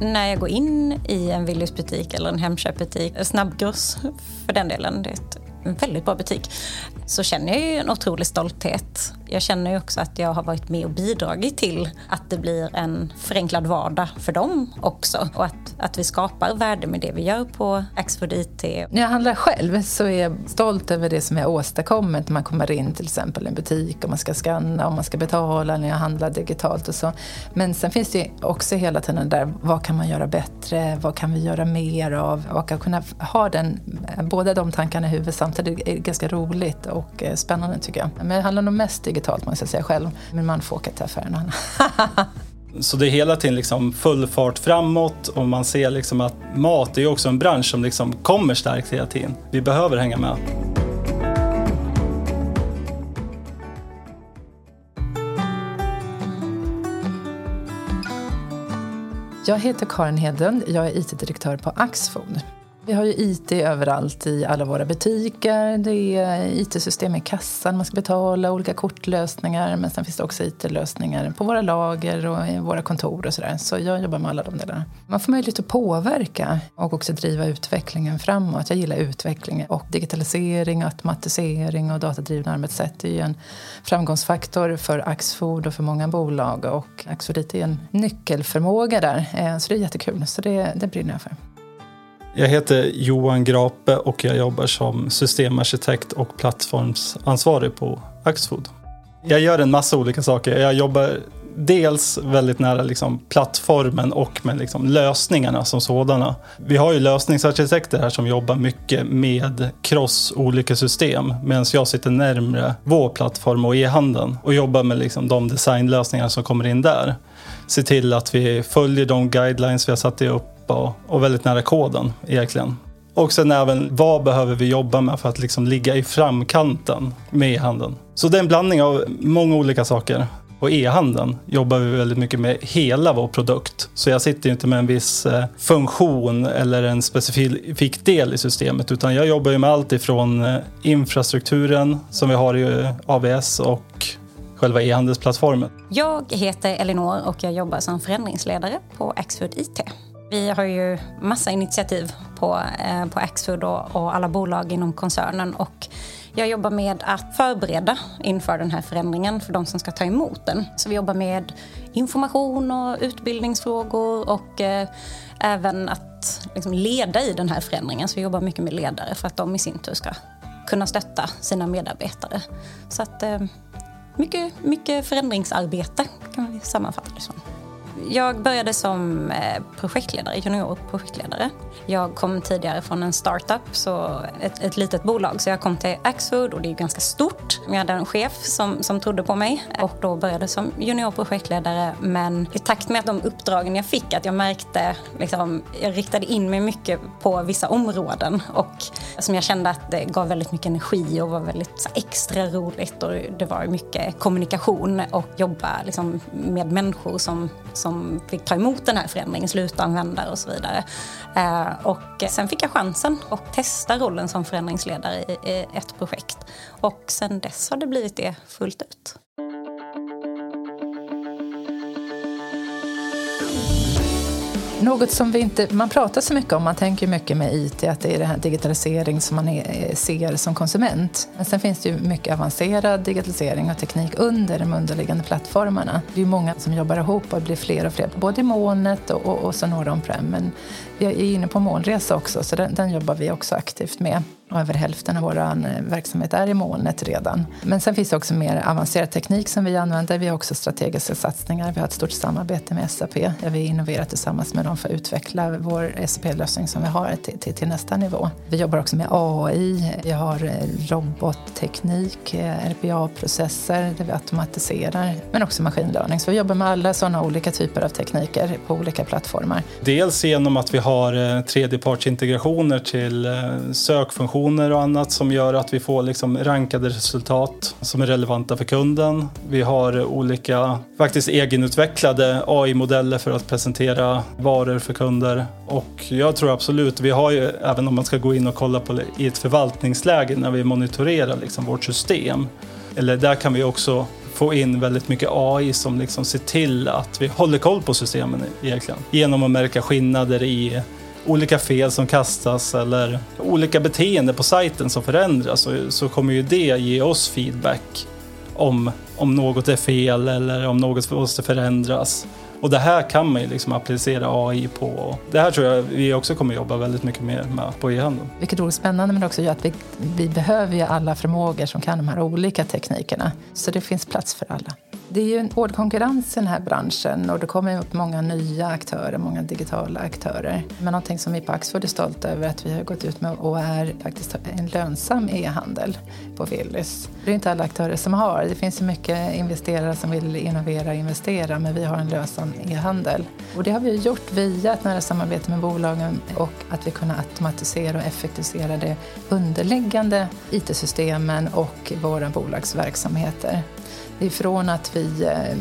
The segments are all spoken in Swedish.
När jag går in i en Willys butik eller en Hemköpbutik, snabbgross för den delen, det är ett en väldigt bra butik, så känner jag ju en otrolig stolthet. Jag känner ju också att jag har varit med och bidragit till att det blir en förenklad vardag för dem också. Och att, att vi skapar värde med det vi gör på Axfood IT. När jag handlar själv så är jag stolt över det som jag åstadkommit när man kommer in till exempel i en butik och man ska scanna och man ska betala när jag handlar digitalt och så. Men sen finns det också hela tiden där, vad kan man göra bättre? Vad kan vi göra mer av? Och att kunna ha den, båda de tankarna i huvudet samtidigt är ganska roligt och eh, spännande tycker jag. Men jag handlar nog mest digitalt måste jag säga själv. Min man får åka till affären. Så det är hela tiden liksom full fart framåt och man ser liksom att mat är också en bransch som liksom kommer starkt hela tiden. Vi behöver hänga med. Jag heter Karin Hedlund. Jag är IT-direktör på Axfood. Vi har ju IT överallt i alla våra butiker. Det är IT-system i kassan, man ska betala, olika kortlösningar. Men sen finns det också IT-lösningar på våra lager och i våra kontor och sådär. Så jag jobbar med alla de delarna. Man får möjlighet att påverka och också driva utvecklingen framåt. Jag gillar utveckling och digitalisering, automatisering och datadrivna arbetssätt. Det är ju en framgångsfaktor för Axfood och för många bolag. Och Axfood IT är en nyckelförmåga där. Eh, så det är jättekul. Så det, det brinner jag för. Jag heter Johan Grape och jag jobbar som systemarkitekt och plattformsansvarig på Axfood. Jag gör en massa olika saker. Jag jobbar dels väldigt nära liksom plattformen och med liksom lösningarna som sådana. Vi har ju lösningsarkitekter här som jobbar mycket med cross olika system medan jag sitter närmre vår plattform och e-handeln och jobbar med liksom de designlösningar som kommer in där. Se till att vi följer de guidelines vi har satt upp och, och väldigt nära koden egentligen. Och sen även vad behöver vi jobba med för att liksom ligga i framkanten med e-handeln. Så det är en blandning av många olika saker. På e-handeln jobbar vi väldigt mycket med hela vår produkt. Så jag sitter inte med en viss eh, funktion eller en specifik del i systemet utan jag jobbar ju med allt ifrån eh, infrastrukturen som vi har i eh, AVS och själva e-handelsplattformen. Jag heter Elinor och jag jobbar som förändringsledare på Axfood IT. Vi har ju massa initiativ på, eh, på Axfood och, och alla bolag inom koncernen. Och jag jobbar med att förbereda inför den här förändringen för de som ska ta emot den. Så vi jobbar med information och utbildningsfrågor och eh, även att liksom, leda i den här förändringen. Så vi jobbar mycket med ledare för att de i sin tur ska kunna stötta sina medarbetare. Så att eh, mycket, mycket förändringsarbete kan vi sammanfatta det som. Jag började som eh, projektledare, juniorprojektledare. Jag kom tidigare från en startup, så ett, ett litet bolag. Så jag kom till Axfood och det är ganska stort. Jag hade en chef som, som trodde på mig och då började som juniorprojektledare. Men i takt med att de uppdragen jag fick, att jag märkte, liksom, jag riktade in mig mycket på vissa områden och som jag kände att det gav väldigt mycket energi och var väldigt extra roligt och det var mycket kommunikation och jobba liksom, med människor som, som fick ta emot den här förändringen, slutanvändare och så vidare. Eh, och sen fick jag chansen att testa rollen som förändringsledare i ett projekt. Och sen dess har det blivit det fullt ut. Något som vi inte, man pratar så mycket om, man tänker mycket med IT, att det är den här digitalisering som man är, eh, ser som konsument. Men sen finns det ju mycket avancerad digitalisering och teknik under de underliggande plattformarna. Det är ju många som jobbar ihop och det blir fler och fler, både i molnet och, och, och så några on-prem. Men vi är inne på molnresa också, så den, den jobbar vi också aktivt med. Och över hälften av vår eh, verksamhet är i molnet redan. Men sen finns det också mer avancerad teknik som vi använder. Vi har också strategiska satsningar. Vi har ett stort samarbete med SAP där vi innoverar tillsammans med dem för att utveckla vår SAP-lösning som vi har till, till, till, nästa nivå. Vi jobbar också med AI, vi har eh, robotteknik, eh, RPA-processer där vi automatiserar, men också maskinlärning. Så vi jobbar med alla sådana olika typer av tekniker på olika plattformar. Dels genom att vi har har eh, tredjepartsintegrationer till eh, sökfunktioner och annat som gör att vi får liksom rankade resultat som är relevanta för kunden. Vi har olika, faktiskt egenutvecklade AI-modeller för att presentera varor för kunder. Och jag tror absolut, vi har ju, även om man ska gå in och kolla på i ett förvaltningsläge när vi monitorerar liksom vårt system, eller där kan vi också få in väldigt mycket AI som liksom ser till att vi håller koll på systemen egentligen. Genom att märka skillnader i olika fel som kastas eller olika beteenden på sajten som förändras så, så kommer ju det ge oss feedback om, om något är fel eller om något måste förändras. Och det här kan man ju liksom applicera AI på. Det här tror jag vi också kommer jobba väldigt mycket mer med på e-handeln. Vilket är spännande men också gör att vi, vi behöver ju alla förmågor som kan de här olika teknikerna. Så det finns plats för alla. Det är ju en hård konkurrens i den här branschen och det kommer upp många nya aktörer, många digitala aktörer. Men någonting som vi på Axfood är stolta över är att vi har gått ut med och är faktiskt en lönsam e-handel på Willys. Det är inte alla aktörer som har. Det finns ju mycket investerare som vill innovera och investera men vi har en lönsam e-handel. Och det har vi gjort via ett nära samarbete med bolagen och att vi kunnat automatisera och effektivisera de underliggande IT-systemen och våra bolagsverksamheter. Ifrån att vi eh,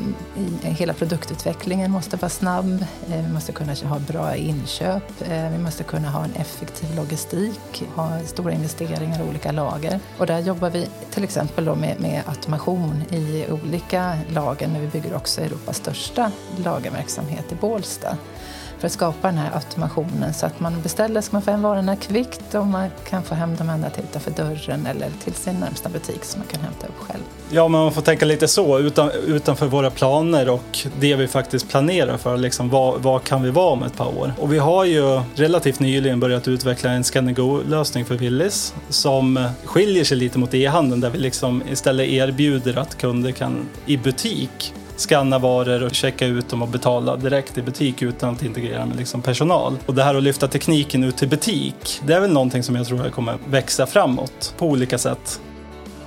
i hela produktutvecklingen måste vara snabb, eh, vi måste kunna ha bra inköp, eh, vi måste kunna ha en effektiv logistik, ha stora investeringar i olika lager. Och där jobbar vi till exempel då med, med automation i olika lager, men vi bygger också Europas största lagerverksamhet i Bålsta för att skapa den här automationen så att man beställer ska man få hem varorna kvickt och man kan få hem dem ända till utanför dörren eller till sin närmsta butik som man kan hämta upp själv. Ja, men man får tänka lite så utan, utanför våra planer och det vi faktiskt planerar för. Liksom, vad, vad kan vi vara om ett par år? Och vi har ju relativt nyligen börjat utveckla en Scandigo-lösning för Willys som skiljer sig lite mot e-handeln där vi liksom istället erbjuder att kunder kan i butik skanna varor och checka ut dem och betala direkt i butik utan att integrera med liksom personal. Och det här att lyfta tekniken ut till butik, det är väl någonting som jag tror kommer växa framåt på olika sätt.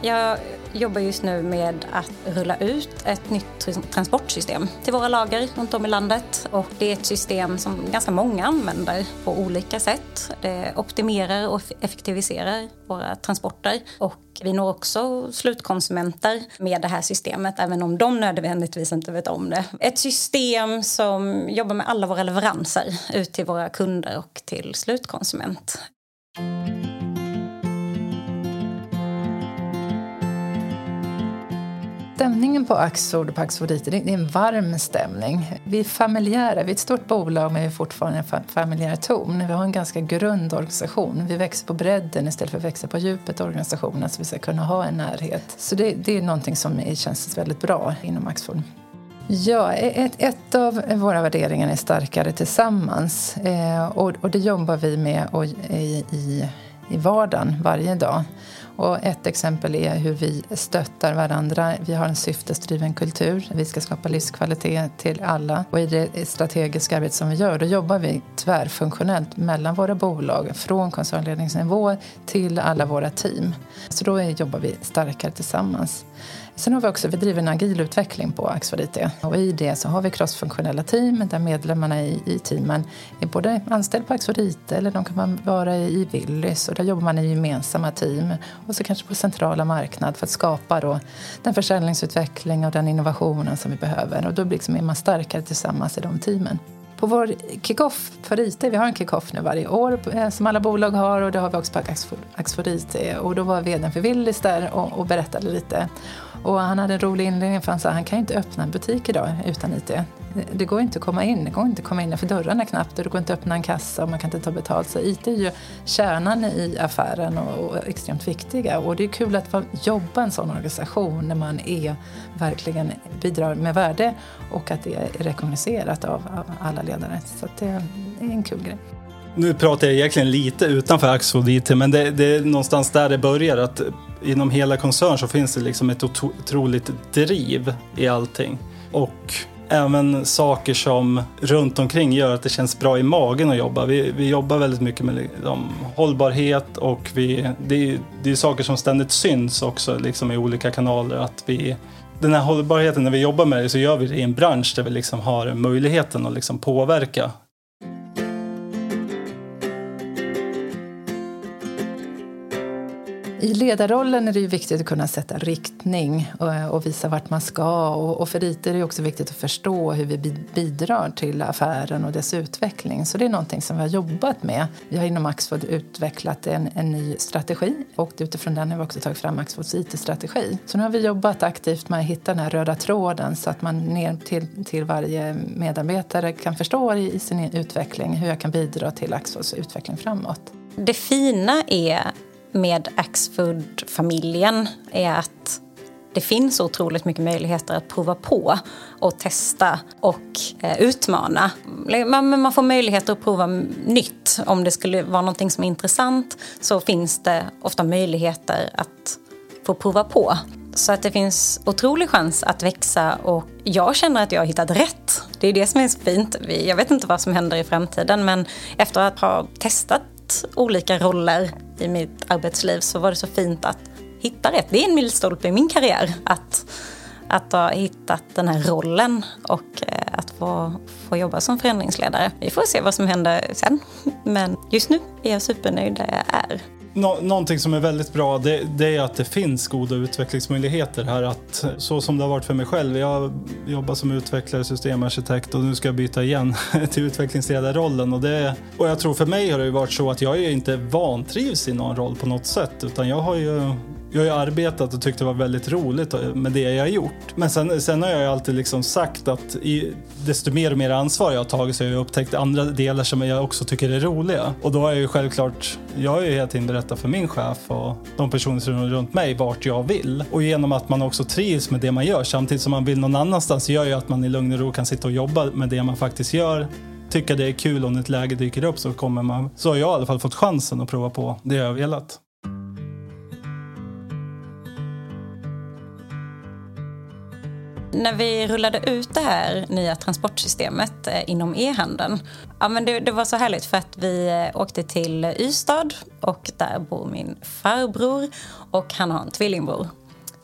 Jag jobbar just nu med att rulla ut ett nytt transportsystem till våra lager runt om i landet. Och det är ett system som ganska många använder på olika sätt. Det optimerar och effektiviserar våra transporter. Och vi når också slutkonsumenter med det här systemet, även om de nödvändigtvis inte vet om det. Ett system som jobbar med alla våra leveranser ut till våra kunder och till slutkonsument. Stämningen på Axfood och på Axfood IT, det är en varm stämning. Vi är familjära, vi är ett stort bolag men vi är fortfarande en familjär ton. Vi har en ganska grund organisation. Vi växer på bredden istället för att växa på djupet i organisationen så vi ska kunna ha en närhet. Så det, det är någonting som känns väldigt bra inom Axfood. Ja, e- ett, ett av våra värderingar är starkare tillsammans. Eh, och, och, det jobbar vi med och, i, i, i vardagen varje dag. Och ett exempel är hur vi stöttar varandra. Vi har en syftesdriven kultur. Vi ska skapa livskvalitet till alla. Och i det strategiska arbete som vi gör då jobbar vi tvärfunktionellt mellan våra bolag från koncernledningsnivå till alla våra team. Så då jobbar vi starkare tillsammans. Sen har vi också, vi driver en agil utveckling på Axfood IT. Och i det så har vi crossfunktionella team där medlemmarna i, i teamen är både anställda på Axfood IT eller de kan vara i Willys och där jobbar man i gemensamma team. Och så kanske på centrala marknad för att skapa då den försäljningsutveckling och den innovationen som vi behöver. Och då liksom är man starkare tillsammans i de teamen på vår kickoff för IT, vi har en kickoff nu varje år eh, som alla bolag har och det har vi också på Axfood IT. Och då var vdn för Willys där och, och berättade lite. Och han hade en rolig inledning för han sa att han kan inte öppna en butik idag utan IT. Det går inte att komma in, det går inte att komma innanför dörrarna knappt och det går inte att öppna en kassa och man kan inte ta betalt. Så IT är ju kärnan i affären och, och extremt viktiga. Och det är kul att jobba i en sån organisation när man är, verkligen bidrar med värde och att det är rekognoserat av, av alla ledare. Så det är en kul grej. Nu pratar jag egentligen lite utanför Axfood IT, men det, det, är någonstans där det börjar. Att inom hela koncernen så finns det liksom ett otroligt driv i allting. Och även saker som runt omkring gör att det känns bra i magen att jobba. Vi, vi jobbar väldigt mycket med liksom, hållbarhet och vi, det, är, det är saker som ständigt syns också liksom, i olika kanaler. Att vi, den här hållbarheten, när vi jobbar med det så gör vi det i en bransch där vi liksom har möjligheten att liksom påverka I ledarrollen är det ju viktigt att kunna sätta riktning och, och visa vart man ska. Och, och, för IT är det också viktigt att förstå hur vi bidrar till affären och dess utveckling. Så det är någonting som vi har jobbat med. Vi har inom Axfood utvecklat en, en ny strategi och utifrån den har vi också tagit fram Axfoods IT-strategi. Så nu har vi jobbat aktivt med att hitta den här röda tråden så att man ner till, till varje medarbetare kan förstå i, i sin utveckling hur jag kan bidra till Axfoods utveckling framåt. Det fina är med Axfood-familjen är att det finns otroligt mycket möjligheter att prova på och testa och eh, utmana. Man, man får möjligheter att prova nytt. Om det skulle vara någonting som är intressant så finns det ofta möjligheter att få prova på. Så att det finns otrolig chans att växa och jag känner att jag har hittat rätt. Det är det som är så fint. Jag vet inte vad som händer i framtiden men efter att ha testat olika roller i mitt arbetsliv så var det så fint att hitta rätt. Det är en milstolpe i min karriär att, att ha hittat den här rollen och eh, att få, få jobba som förändringsledare. Vi får se vad som händer sen. Men just nu är jag supernöjd där jag är. Nå någonting som är väldigt bra det, det, är att det finns goda utvecklingsmöjligheter här. Att, så som det har varit för mig själv. Jag jobbar som utvecklare, systemarkitekt och nu ska jag byta igen till utvecklingsledarrollen. Och, det, och jag tror för mig har det varit så att jag är inte vantrivs i någon roll på något sätt. Utan jag har ju jag har ju arbetat och tyckt det var väldigt roligt med det jag har gjort. Men sen, sen har jag ju alltid liksom sagt att i, desto mer och mer ansvar jag har tagit så har jag upptäckt andra delar som jag också tycker är roliga. Och då har jag ju självklart, jag har ju hela tiden berättat för min chef och de personer som är runt mig vart jag vill. Och genom att man också trivs med det man gör samtidigt som man vill någon annanstans gör ju att man i lugn och ro kan sitta och jobba med det man faktiskt gör tycka det är kul om ett läge dyker upp så kommer man, så har jag i alla fall fått chansen att prova på det jag har velat. När vi rullade ut det här nya transportsystemet eh, inom e-handeln, ja, men det, det, var så härligt för att vi eh, åkte till Ystad och där bor min farbror och han har en tvillingbror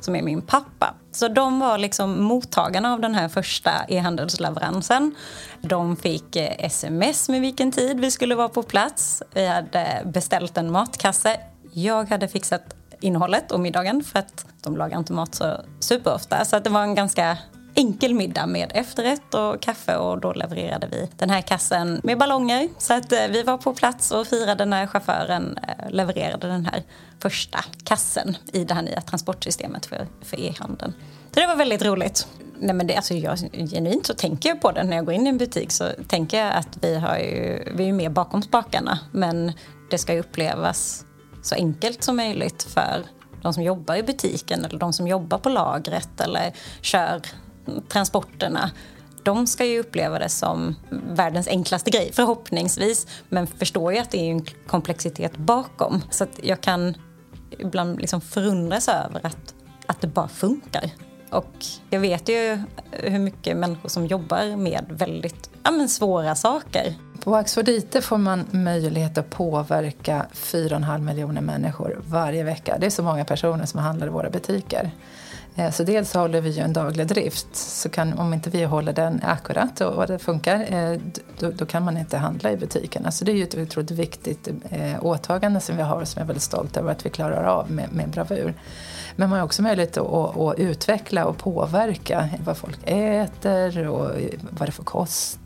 som är min pappa. Så de var liksom mottagarna av den här första e-handelsleveransen. De fick eh, sms med vilken tid vi skulle vara på plats. Vi hade beställt en matkasse. Jag hade fixat innehållet och middagen för att de lagar inte mat så superofta. Så att det var en ganska enkel middag med efterrätt och kaffe och då levererade vi den här kassen med ballonger. Så att eh, vi var på plats och firade när chauffören eh, levererade den här första kassen i det här nya transportsystemet för, för e-handeln. Så det var väldigt roligt. Nej, men det, alltså jag, genuint så tänker jag på det när jag går in i en butik så tänker jag att vi, har ju, vi är med bakom spakarna men det ska ju upplevas så enkelt som möjligt för de som jobbar i butiken eller de som jobbar på lagret eller kör transporterna. De ska ju uppleva det som världens enklaste grej, förhoppningsvis. Men förstår ju att det är en komplexitet bakom. Så att jag kan ibland liksom förundras över att, att det bara funkar. Och jag vet ju hur mycket människor som jobbar med väldigt ja, men svåra saker. På Axford IT får man möjlighet att påverka 4,5 miljoner människor varje vecka. Det är så många personer som handlar i våra butiker. Eh, så dels håller vi ju en daglig drift. Så kan, om inte vi håller den akkurat och, det funkar, eh, då, då, kan man inte handla i butikerna. Så det är ju ett otroligt viktigt eh, åtagande som vi har som jag är väldigt stolt över att vi klarar av med, med bravur. Men man har också möjlighet att, att, utveckla och påverka vad folk äter och vad det får kosta,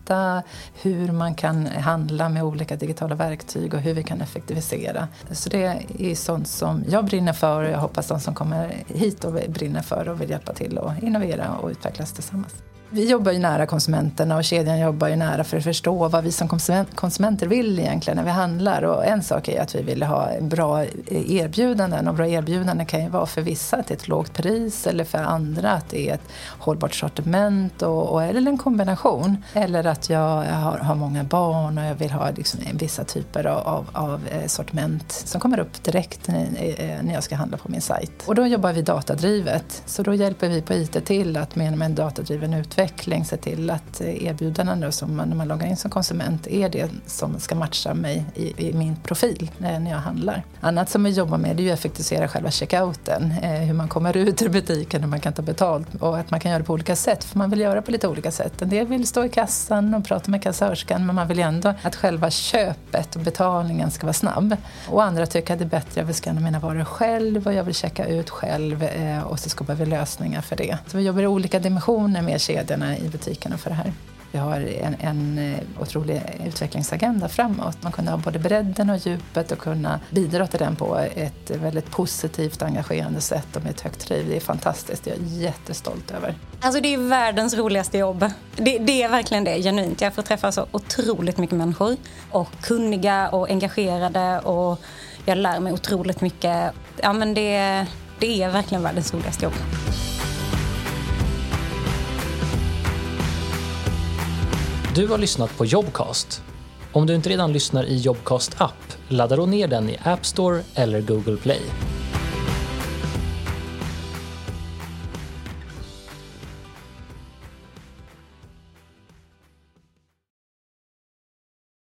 hur man kan handla med olika digitala verktyg och hur vi kan effektivisera. Så det är sånt som jag brinner för och jag hoppas de som kommer hit och brinner för och vill hjälpa till att innovera och utvecklas tillsammans. Vi jobbar ju nära konsumenterna och kedjan jobbar ju nära för att förstå vad vi som konsumenter vill egentligen när vi handlar. Och en sak är att vi vill ha bra erbjudanden och bra erbjudanden kan ju vara för vissa att det är ett lågt pris eller för andra att det är ett hållbart sortiment och, och eller en kombination. Eller att jag har, har många barn och jag vill ha liksom vissa typer av, av eh, sortiment som kommer upp direkt eh, när jag ska handla på min sajt. Och då jobbar vi datadrivet. Så då hjälper vi på IT till att med en datadriven utveckling utveckling se till att erbjudanden som man, när man loggar in som konsument är det som ska matcha mig i, i min profil eh, när jag handlar. Annat som vi jobbar med är ju att effektivisera själva checkouten. Eh, hur man kommer ut ur butiken, hur man kan ta betalt och att man kan göra det på olika sätt. För man vill göra på lite olika sätt. En del vill stå i kassan och prata med kassörskan men man vill ju ändå att själva köpet och betalningen ska vara snabb. Och andra tycker att det är bättre, att jag vill scanna mina varor själv och jag vill checka ut själv eh, och så skapar vi lösningar för det. Så vi jobbar i olika dimensioner med kedjorna i butikerna för det här. Vi har en, en eh, otrolig utvecklingsagenda framåt. Man kunde ha både bredden och djupet och kunna bidra till den på ett väldigt positivt engagerande sätt och med ett högt driv. Det är fantastiskt. Jag är jättestolt över. Alltså det är världens roligaste jobb. Det, det är verkligen det, genuint. Jag får träffa så otroligt mycket människor och kunniga och engagerade och jag lär mig otroligt mycket. Ja, men det, det är verkligen världens roligaste jobb. Du har lyssnat på Jobcast. Om du inte redan lyssnar i Jobcast app, ladda då ner den i App Store eller Google Play.